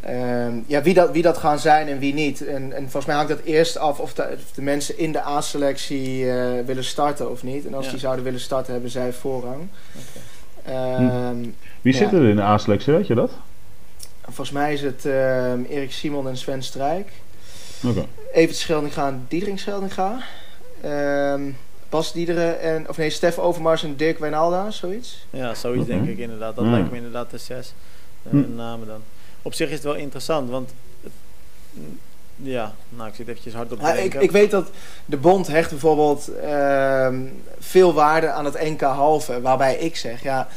B: Ehm, ja, wie dat, wie dat gaan zijn en wie niet. En, en volgens mij hangt dat eerst af of de, of de mensen in de A-selectie eh, willen starten of niet. En als
A: Ja.
B: die zouden willen starten, hebben zij voorrang.
A: Oké.
B: Ehm,
D: Wie
B: Ja.
D: zit er in de A-selectie, weet je dat?
B: Volgens mij is het ehm, Erik Simon en Sven Strijk.
D: Oké.
B: Evert Scheldinga en Diederik Scheldinga. Ehm Bas Diederen en... Of nee, Stef Overmars en Dirk Wijnalda, zoiets.
A: Ja, zoiets denk ik inderdaad. Dat
D: Ja.
A: lijkt me inderdaad de zes eh,
D: Hm.
A: namen dan. Op zich is het wel interessant, want... het- ja, nou ik zit eventjes hard op te
B: Ja, ik,
A: denken.
B: ik weet dat de bond hecht bijvoorbeeld ehm, veel waarde aan het NK halve. Waarbij ik zeg, ja,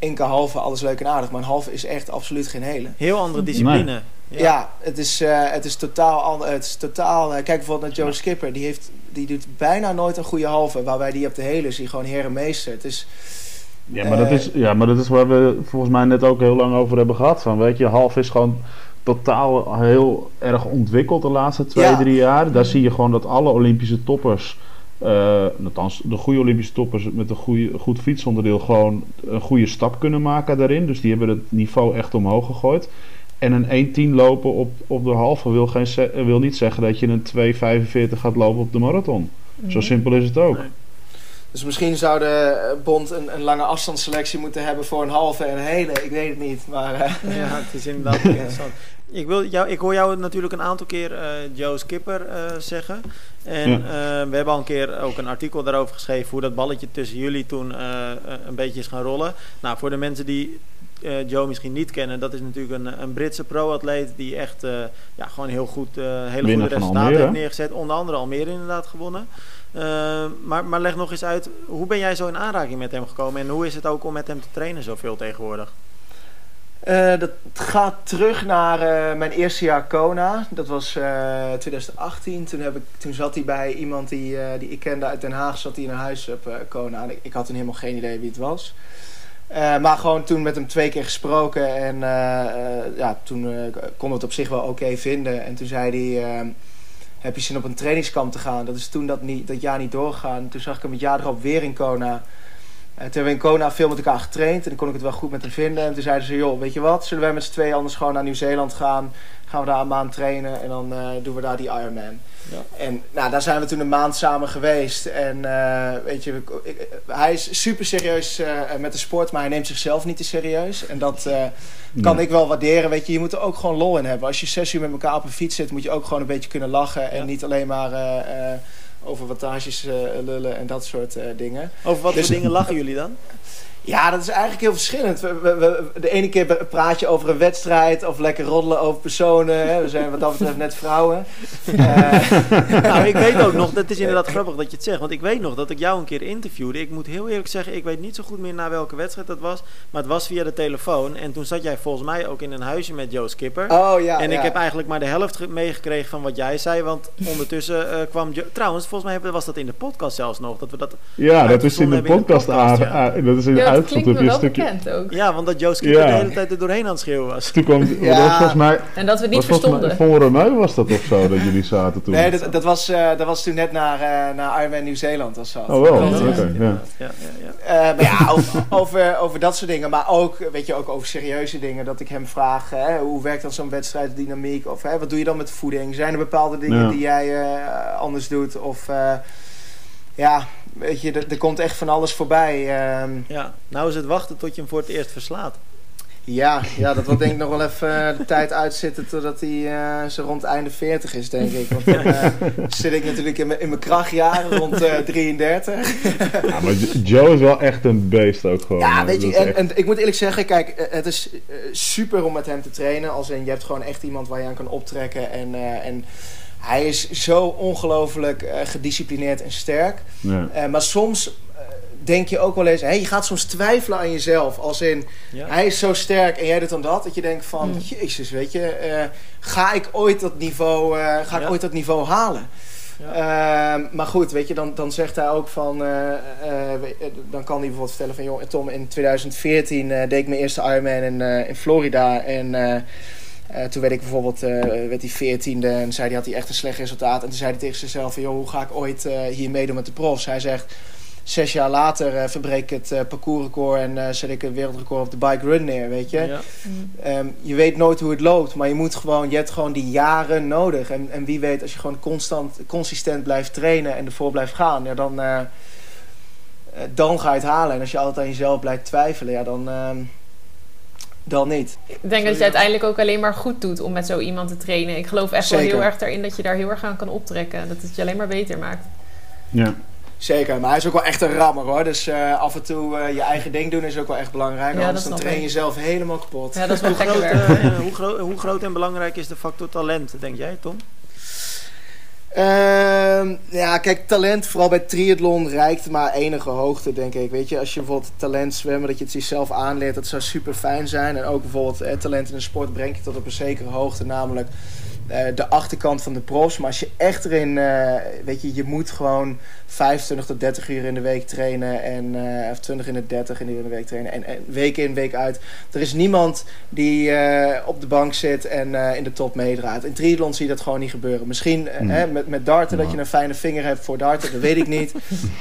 B: NK halve, alles leuk en aardig. Maar een halve is echt absoluut geen hele.
A: Heel andere discipline.
B: Ja, het, is, eh, het is totaal anders. Het is totaal, eh, kijk bijvoorbeeld naar Joe Skipper. Die, heeft, die doet bijna nooit een goede halve. Waarbij die op de hele is die gewoon heer en meester. Het is...
D: Ja, maar dat
B: Eh,
D: is, ja, maar dat is waar we volgens mij net ook heel lang over hebben gehad. Van, weet je, half is gewoon totaal heel erg ontwikkeld de laatste twee,
B: Ja.
D: drie jaar. Daar zie je gewoon dat alle Olympische toppers, eh althans de goede Olympische toppers met een goede, goed fietsonderdeel, gewoon een goede stap kunnen maken daarin. Dus die hebben het niveau echt omhoog gegooid. En een 1.10 lopen op, op de halve wil, geen, wil niet zeggen dat je een 2.45 gaat lopen op de marathon. Zo simpel is het ook.
A: Nee.
B: Dus misschien zou de eh, bond een, een lange afstandsselectie moeten hebben voor een halve en een hele. Ik weet het niet. Maar eh,
A: Ja, het is inderdaad interessant. Ik, wil jou, ik hoor jou natuurlijk een aantal keer eh, Joe Skipper eh, zeggen. En
D: Ja.
A: eh, we hebben al een keer ook een artikel daarover geschreven hoe dat balletje tussen jullie toen een beetje is gaan rollen. Nou, voor de mensen die eh, Joe misschien niet kennen, dat is natuurlijk een, een Britse pro-atleet die echt uh, ja, gewoon heel goed, uh, hele goede resultaten
D: Almere.
A: heeft neergezet. Onder andere Almere inderdaad gewonnen. Uh, maar, maar leg nog eens uit, hoe ben jij zo in aanraking met hem gekomen en hoe is het ook om met hem te trainen zoveel tegenwoordig?
B: Uh, dat gaat terug naar uh, mijn eerste jaar Kona. Dat was uh, 2018. Toen, heb ik, toen zat hij bij iemand die, die ik kende uit Den Haag. Zat hij in een huis op Kona. Ik, had toen helemaal geen idee wie het was. maar gewoon toen met hem twee keer gesproken. En ja, toen we het op zich wel oké vinden. En toen zei hij... heb je zin op een trainingskamp te gaan? Dat is toen dat, niet, dat jaar niet doorgegaan. Toen zag ik hem het jaar erop weer in Kona. Uh, toen hebben we in Kona veel met elkaar getraind en dan kon ik het wel goed met hem vinden. En toen zeiden ze, joh, weet je wat, zullen wij met z'n tweeën anders gewoon naar Nieuw-Zeeland gaan? Gaan we daar een maand trainen en dan uh, doen we daar die Ironman. Ja. En nou, daar zijn we toen een maand samen geweest. En uh, weet je, ik, hij is super serieus met de sport, maar hij neemt zichzelf niet te serieus. En dat kan ik wel waarderen. Weet je, je moet er ook gewoon lol in hebben. Als je zes uur met elkaar op een fiets zit, moet je ook gewoon een beetje kunnen lachen. En niet alleen maar over wattages uh, lullen en dat soort uh, dingen.
A: Over wat dus, voor dingen lachen jullie dan?
B: Ja, dat is eigenlijk heel verschillend. We, we, we, de ene keer praat je over een wedstrijd of lekker roddelen over personen. Hè. We zijn wat dat betreft net vrouwen.
A: Uh, nou, ik weet ook nog, dat is inderdaad grappig dat je het zegt. Want ik weet nog dat ik jou een keer interviewde. Ik moet heel eerlijk zeggen, ik weet niet zo goed meer naar welke wedstrijd dat was. Maar het was via de telefoon. En toen zat jij volgens mij ook in een huisje met Joe Skipper.
B: Oh ja.
A: En ik heb eigenlijk maar de helft meegekregen van wat jij zei. Want ondertussen uh, kwam. Trouwens, volgens mij was dat in de podcast zelfs nog. Dat we dat
D: ja, dat is in de podcast. In de podcast ja. Dat is in
C: klinkt me wel bekend ook.
A: Ja, want dat Skipper ja. de hele tijd er doorheen aan het schreeuwen was.
D: Toen kwam, ja. was volgens mij,
C: en dat we het niet verstonden.
D: Voor Romeu was dat of zo, dat jullie zaten toen?
B: Nee, dat, dat, was, uh, dat was toen net naar, uh, naar Ironman Nieuw-Zeeland. Was dat.
D: Oh wel, oké. Okay, ja.
B: Ja, ja, uh, maar ja, over, over, over dat soort dingen. Maar ook, weet je, ook over serieuze dingen. Dat ik hem vraag, hè, hoe werkt dan zo'n wedstrijddynamiek? Of hè, wat doe je dan met voeding? Zijn er bepaalde dingen die jij anders doet? Of ja, weet je, er, er, komt echt van alles voorbij. Um,
A: ja, nou is het wachten tot je hem voor het eerst verslaat.
B: Ja, ja dat wil denk ik nog wel even de tijd uitzitten totdat hij uh, zo rond einde 40 is, denk ik. Want dan uh, zit ik natuurlijk in mijn krachtjaren rond uh, 33.
D: ja, maar Joe is wel echt een beest ook gewoon.
B: Ja, weet je, en, en, ik moet eerlijk zeggen, kijk, het is super om met hem te trainen. Als in, je hebt gewoon echt iemand waar je aan kan optrekken en... en hij is zo ongelooflijk uh, gedisciplineerd en sterk.
D: Ja.
B: Uh, maar soms uh, denk je ook wel eens... Hey, je gaat soms twijfelen aan jezelf. Als in, ja. hij is zo sterk en jij doet dan dat. Dat je denkt van, mm. jezus, weet je... ga ik ooit dat niveau, ga ik ooit dat niveau halen? Ja. maar goed, weet je, dan, dan zegt hij ook van... dan kan hij bijvoorbeeld vertellen van... joh, Tom, in 2014 deed ik mijn eerste Ironman in, in Florida... en uh, toen werd ik bijvoorbeeld uh, werd hij veertiende en zei hij had hij echt een slecht resultaat. En toen zei hij tegen zichzelf van, joh, hoe ga ik ooit uh, hier meedoen met de profs? Hij zegt, zes jaar later verbreek ik het parcoursrecord en zet ik een wereldrecord op de bike run neer, weet je.
A: Ja.
B: Um, je weet nooit hoe het loopt, maar je moet gewoon, je hebt gewoon die jaren nodig. En, en wie weet, als je gewoon constant, consistent blijft trainen en ervoor blijft gaan, ja, dan, dan ga je het halen. En als je altijd aan jezelf blijft twijfelen, ja, dan dan niet.
C: Ik denk dat je uiteindelijk ook alleen maar goed doet om met zo iemand te trainen. Ik geloof echt
B: Zeker.
C: wel heel erg daarin dat je daar heel erg aan kan optrekken. Dat het je alleen maar beter maakt.
D: Ja.
B: Zeker, maar hij is ook wel echt een rammer hoor. Dus uh, af en toe uh, je eigen ding doen is ook wel echt belangrijk.
C: Ja,
B: anders dan train je jezelf helemaal kapot.
C: Ja, dat is wel
A: hoe, groot,
C: uh,
A: hoe, groot, hoe groot en belangrijk is de factor talent, denk jij Tom?
B: Uh, ja, kijk, talent, vooral bij triathlon, reikt maar enige hoogte, denk ik. Weet je, als je bijvoorbeeld talent zwemmen, dat je het jezelf aanleert, dat zou super fijn zijn. En ook bijvoorbeeld eh, talent in de sport brengt je tot op een zekere hoogte, namelijk de achterkant van de profs. Maar als je echt erin, uh, weet je, je moet gewoon 25 tot 30 uur in de week trainen. En, uh, of 20 in de 30 uur in de week trainen. En, en week in, week uit. Er is niemand die op de bank zit en in de top meedraait. In triathlon zie je dat gewoon niet gebeuren. Misschien
D: Mm.
B: hè, met, met darten, dat je een fijne vinger hebt voor darten. Dat weet ik niet.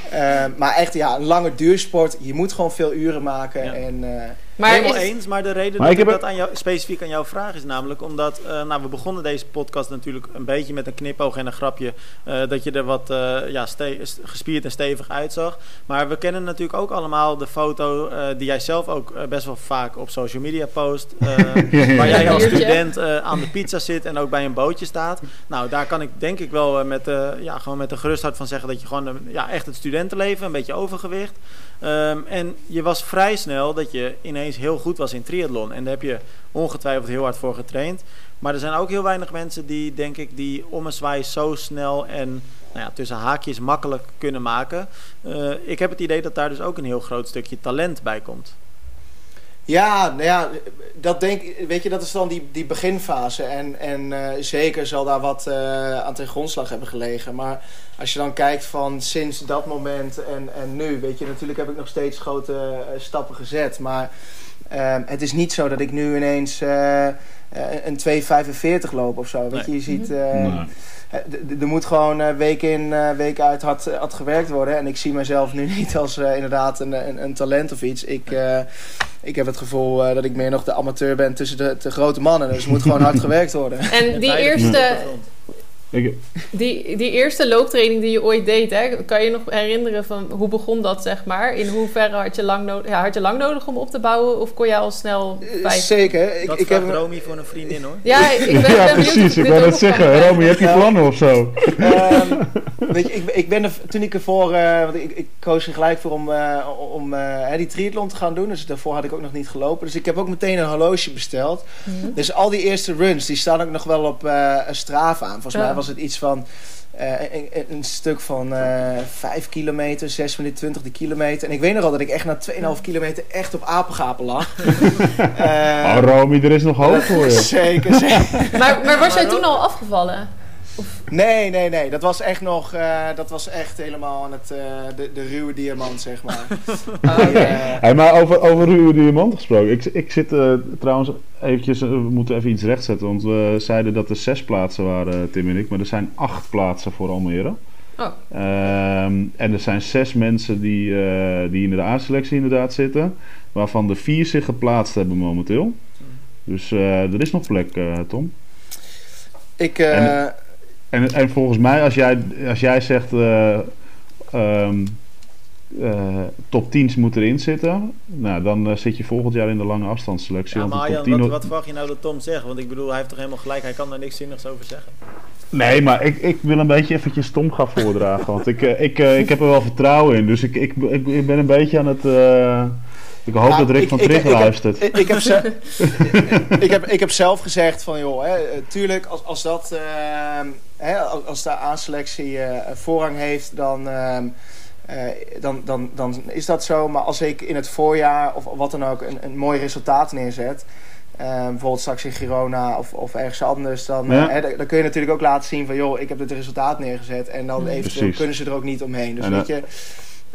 B: maar echt, ja, een lange duursport. Je moet gewoon veel uren maken.
A: Ja.
B: En,
C: maar
A: Helemaal
C: is-
A: eens, maar de reden
D: Maar
A: dat
D: ik
A: dat aan jou, specifiek aan jou vraag is namelijk omdat eh, nou, we begonnen deze podcast natuurlijk een beetje met een knipoog en een grapje eh, dat je er wat eh, ja, gespierd en stevig uitzag. Maar we kennen natuurlijk ook allemaal de foto eh, die jij zelf ook best wel vaak op social media post. waar jij als student eh, aan de pizza zit en ook bij een bootje staat. Nou, daar kan ik denk ik wel met, eh, ja, gewoon met een gerust hart van zeggen dat je gewoon ja, echt het studentenleven, een beetje overgewicht. Ehm, en je was vrij snel dat je ineens heel goed was in triathlon. En daar heb je ongetwijfeld heel hard voor getraind. Maar er zijn ook heel weinig mensen die, denk ik, die ommezwaai zo snel en nou ja, tussen haakjes makkelijk kunnen maken. Uh, ik heb het idee dat daar dus ook een heel groot stukje talent bij komt.
B: Ja, nou ja, dat denk weet je, dat is dan die, die beginfase. En, en uh, zeker zal daar wat uh, aan ten grondslag hebben gelegen. Maar als je dan kijkt van sinds dat moment en, en nu, weet je, natuurlijk heb ik nog steeds grote uh, stappen gezet. Maar ehm, het is niet zo dat ik nu ineens een 2,45 loop of zo. Weet je, je ziet. Nee er moet gewoon uh, week in, uh, week uit hard, hard gewerkt worden. En ik zie mezelf nu niet als uh, inderdaad een, een, een, talent of iets. Ik, ik heb het gevoel dat ik meer nog de amateur ben tussen de, de grote mannen. Dus er moet gewoon hard gewerkt worden.
C: En die eerste, die, die eerste looptraining die je ooit deed, hè, kan je nog herinneren van hoe begon dat, zeg maar? In hoeverre had je lang, nodig, ja, had je lang nodig om op te bouwen of kon je al snel
B: vijf? Zeker.
A: Ik, ik heb Romy voor een vriendin hoor.
C: Ja, ik ben,
D: ja precies. Ik wou net zeggen, Romy, heb je plannen of zo?
B: Um, weet je, ik, ik ben er, toen ik ervoor, uh, want ik, ik koos er gelijk voor om, uh, om uh, die triathlon te gaan doen. Dus daarvoor had ik ook nog niet gelopen. Dus ik heb ook meteen een horloge besteld. Mm -hmm. Dus al die eerste runs, die staan ook nog wel op een Strava aan. Volgens mij was het iets van uh, een, een, stuk van uh, 5 kilometer, 6 minuten 20 de kilometer. En ik weet nog al dat ik echt na 2,5 kilometer echt op apengapen lag.
D: uh, oh, Romy, er is nog hoop voor je.
B: zeker, zeker.
C: maar, maar was jij toen al afgevallen?
B: Nee, nee, nee. Dat was echt nog, uh, dat was echt helemaal aan het, uh, de, de ruwe diamant, zeg maar.
D: uh, hey, maar over, over ruwe diamant gesproken. Ik, ik zit trouwens eventjes, we moeten even iets rechtzetten. Want we zeiden dat er zes plaatsen waren, Tim en ik. Maar er zijn acht plaatsen voor Almere.
C: Oh.
D: Ehm, en er zijn zes mensen die, die in de A-selectie inderdaad zitten. Waarvan de vier zich geplaatst hebben momenteel. Dus er is nog plek, Tom.
B: Ik... En,
D: en, en volgens mij, als jij, als jij zegt uh, um, uh, top 10's moeten erin zitten, nou, dan uh, zit je volgend jaar in de lange afstandsselectie.
A: Ja, maar Arjan, wat, wat verwacht je nou dat Tom zegt? Want ik bedoel, hij heeft toch helemaal gelijk, hij kan daar niks zinnigs over zeggen.
D: Nee, maar ik, ik wil een beetje eventjes Tom gaan voordragen. want ik, ik, ik heb er wel vertrouwen in. Dus ik, ik, ik, ik ben een beetje aan het... Ik hoop nou, dat Rick ik, van Trigger luistert.
B: Ik, ik, heb ik, heb, ik heb zelf gezegd van joh, hè, tuurlijk als, als dat uh, hè, als de aanselectie uh, voorrang heeft, dan, uh, dan, dan, dan is dat zo. Maar als ik in het voorjaar of wat dan ook een, een mooi resultaat neerzet. bijvoorbeeld straks in Girona of, of ergens anders. Dan, ja. hè, dan, kun je natuurlijk ook laten zien van joh, ik heb het resultaat neergezet. En dan eventueel Precies. kunnen ze er ook niet omheen. Dus en, weet je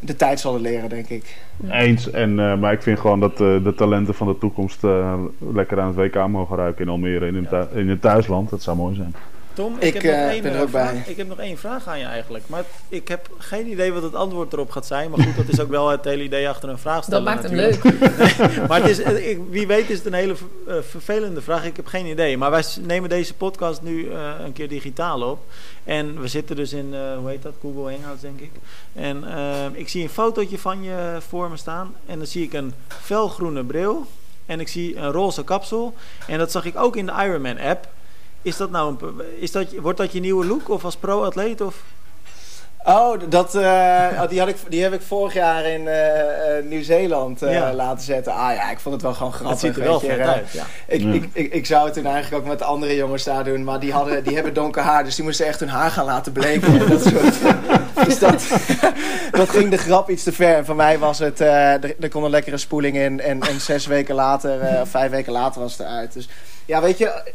B: de tijd zal leren, denk ik.
D: Eens, en, uh, maar ik vind gewoon dat uh, de talenten van de toekomst uh, lekker aan het WK mogen ruiken in Almere, in, in het thuisland. Dat zou mooi zijn.
A: Tom, ik, ik heb, nog één, ben er ook vraag, bij. ik heb nog één vraag aan je eigenlijk. Maar ik heb geen idee wat het antwoord erop gaat zijn. Maar goed, dat is ook wel het hele idee achter een vraag stellen.
C: Dat maakt hem
A: leuk. nee, maar het is, ik, wie weet is het een hele vervelende vraag. Ik heb geen idee. Maar wij nemen deze podcast nu uh, een keer digitaal op. En we zitten dus in, uh, hoe heet dat? Google Hangouts, denk ik. En ik zie een fotootje van je voor me staan. En dan zie ik een felgroene bril. En ik zie een roze kapsel. En dat zag ik ook in de Ironman app. Is dat nou een, is dat, wordt dat je nieuwe look of als pro-atleet? Of?
B: Oh, dat, uh, die, had ik, die heb ik vorig jaar in uh, uh, Nieuw-Zeeland ja. laten zetten. Ah ja, ik vond het wel gewoon grappig.
A: Het ziet er wel vet uit, ja.
B: Ik, ja. ik, ik, ik, zou het toen eigenlijk ook met de andere jongens daar doen. Maar die, hadden, die hebben donker haar, dus die moesten echt hun haar gaan laten bleken. dat soort, dus dat, dat ging de grap iets te ver. En voor mij was het, er, er kon een lekkere spoeling in. En, en zes weken later, of vijf weken later was het eruit. Dus ja, weet je,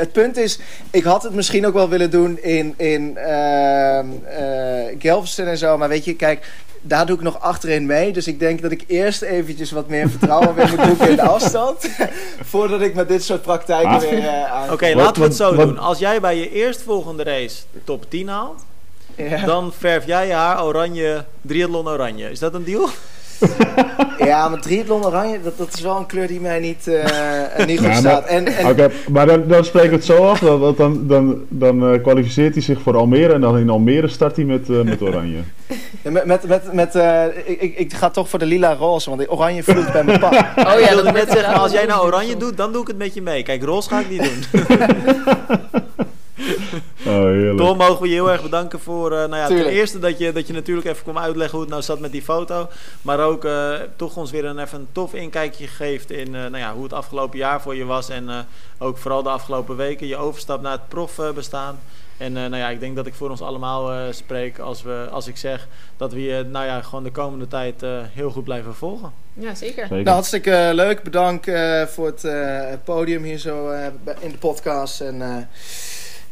B: het punt is, ik had het misschien ook wel willen doen in, in uh, uh, Galveston en zo. Maar weet je, kijk, daar doe ik nog achterin mee. Dus ik denk dat ik eerst eventjes wat meer vertrouwen weer moet boeken in de afstand. voordat ik met dit soort praktijken ah. weer uh, aan.
A: Oké, okay, laten we het zo doen. Als jij bij je eerstvolgende race top 10 haalt, dan verf jij je haar oranje, triathlon oranje. Is dat een deal?
B: ja, maar triathlon oranje, dat, dat is wel een kleur die mij niet, uh, niet goed ja, staat. En, en...
D: Okay, maar dan, dan spreek ik het zo af, dat, dan, dan, dan uh, kwalificeert hij zich voor Almere en dan in Almere start hij met, uh, met oranje.
B: Ja, met, met, met, met ik, ik, ik ga toch voor de lila roze, want die oranje vloeit bij mijn pa.
A: Oh ja, dat net zeggen, als jij nou oranje doet, dan doe ik het met je mee. Kijk, roze ga ik niet doen.
D: Oh.
A: Tom, mogen we je heel erg bedanken voor, eh, nou ja, ten eerste dat je, dat je natuurlijk even kwam uitleggen hoe het nou zat met die foto. Maar ook eh, toch ons weer een, even een tof inkijkje geeft in eh, nou ja, hoe het afgelopen jaar voor je was. En eh, ook vooral de afgelopen weken, je overstap naar het profbestaan. En eh, nou ja, ik denk dat ik voor ons allemaal eh, spreek als, we, als ik zeg dat we je nou ja, gewoon de komende tijd eh, heel goed blijven volgen.
C: Ja, zeker.
D: Zeker.
B: Nou, hartstikke leuk. Bedankt eh, voor het eh, podium hier zo eh, in de podcast. En eh,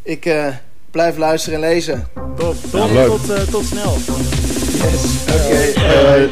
B: ik eh, blijf luisteren en lezen.
A: Top,
D: Ja,
A: Tom,
D: leuk.
A: tot, eh, tot snel.
B: Yes. Oké.
D: Hey.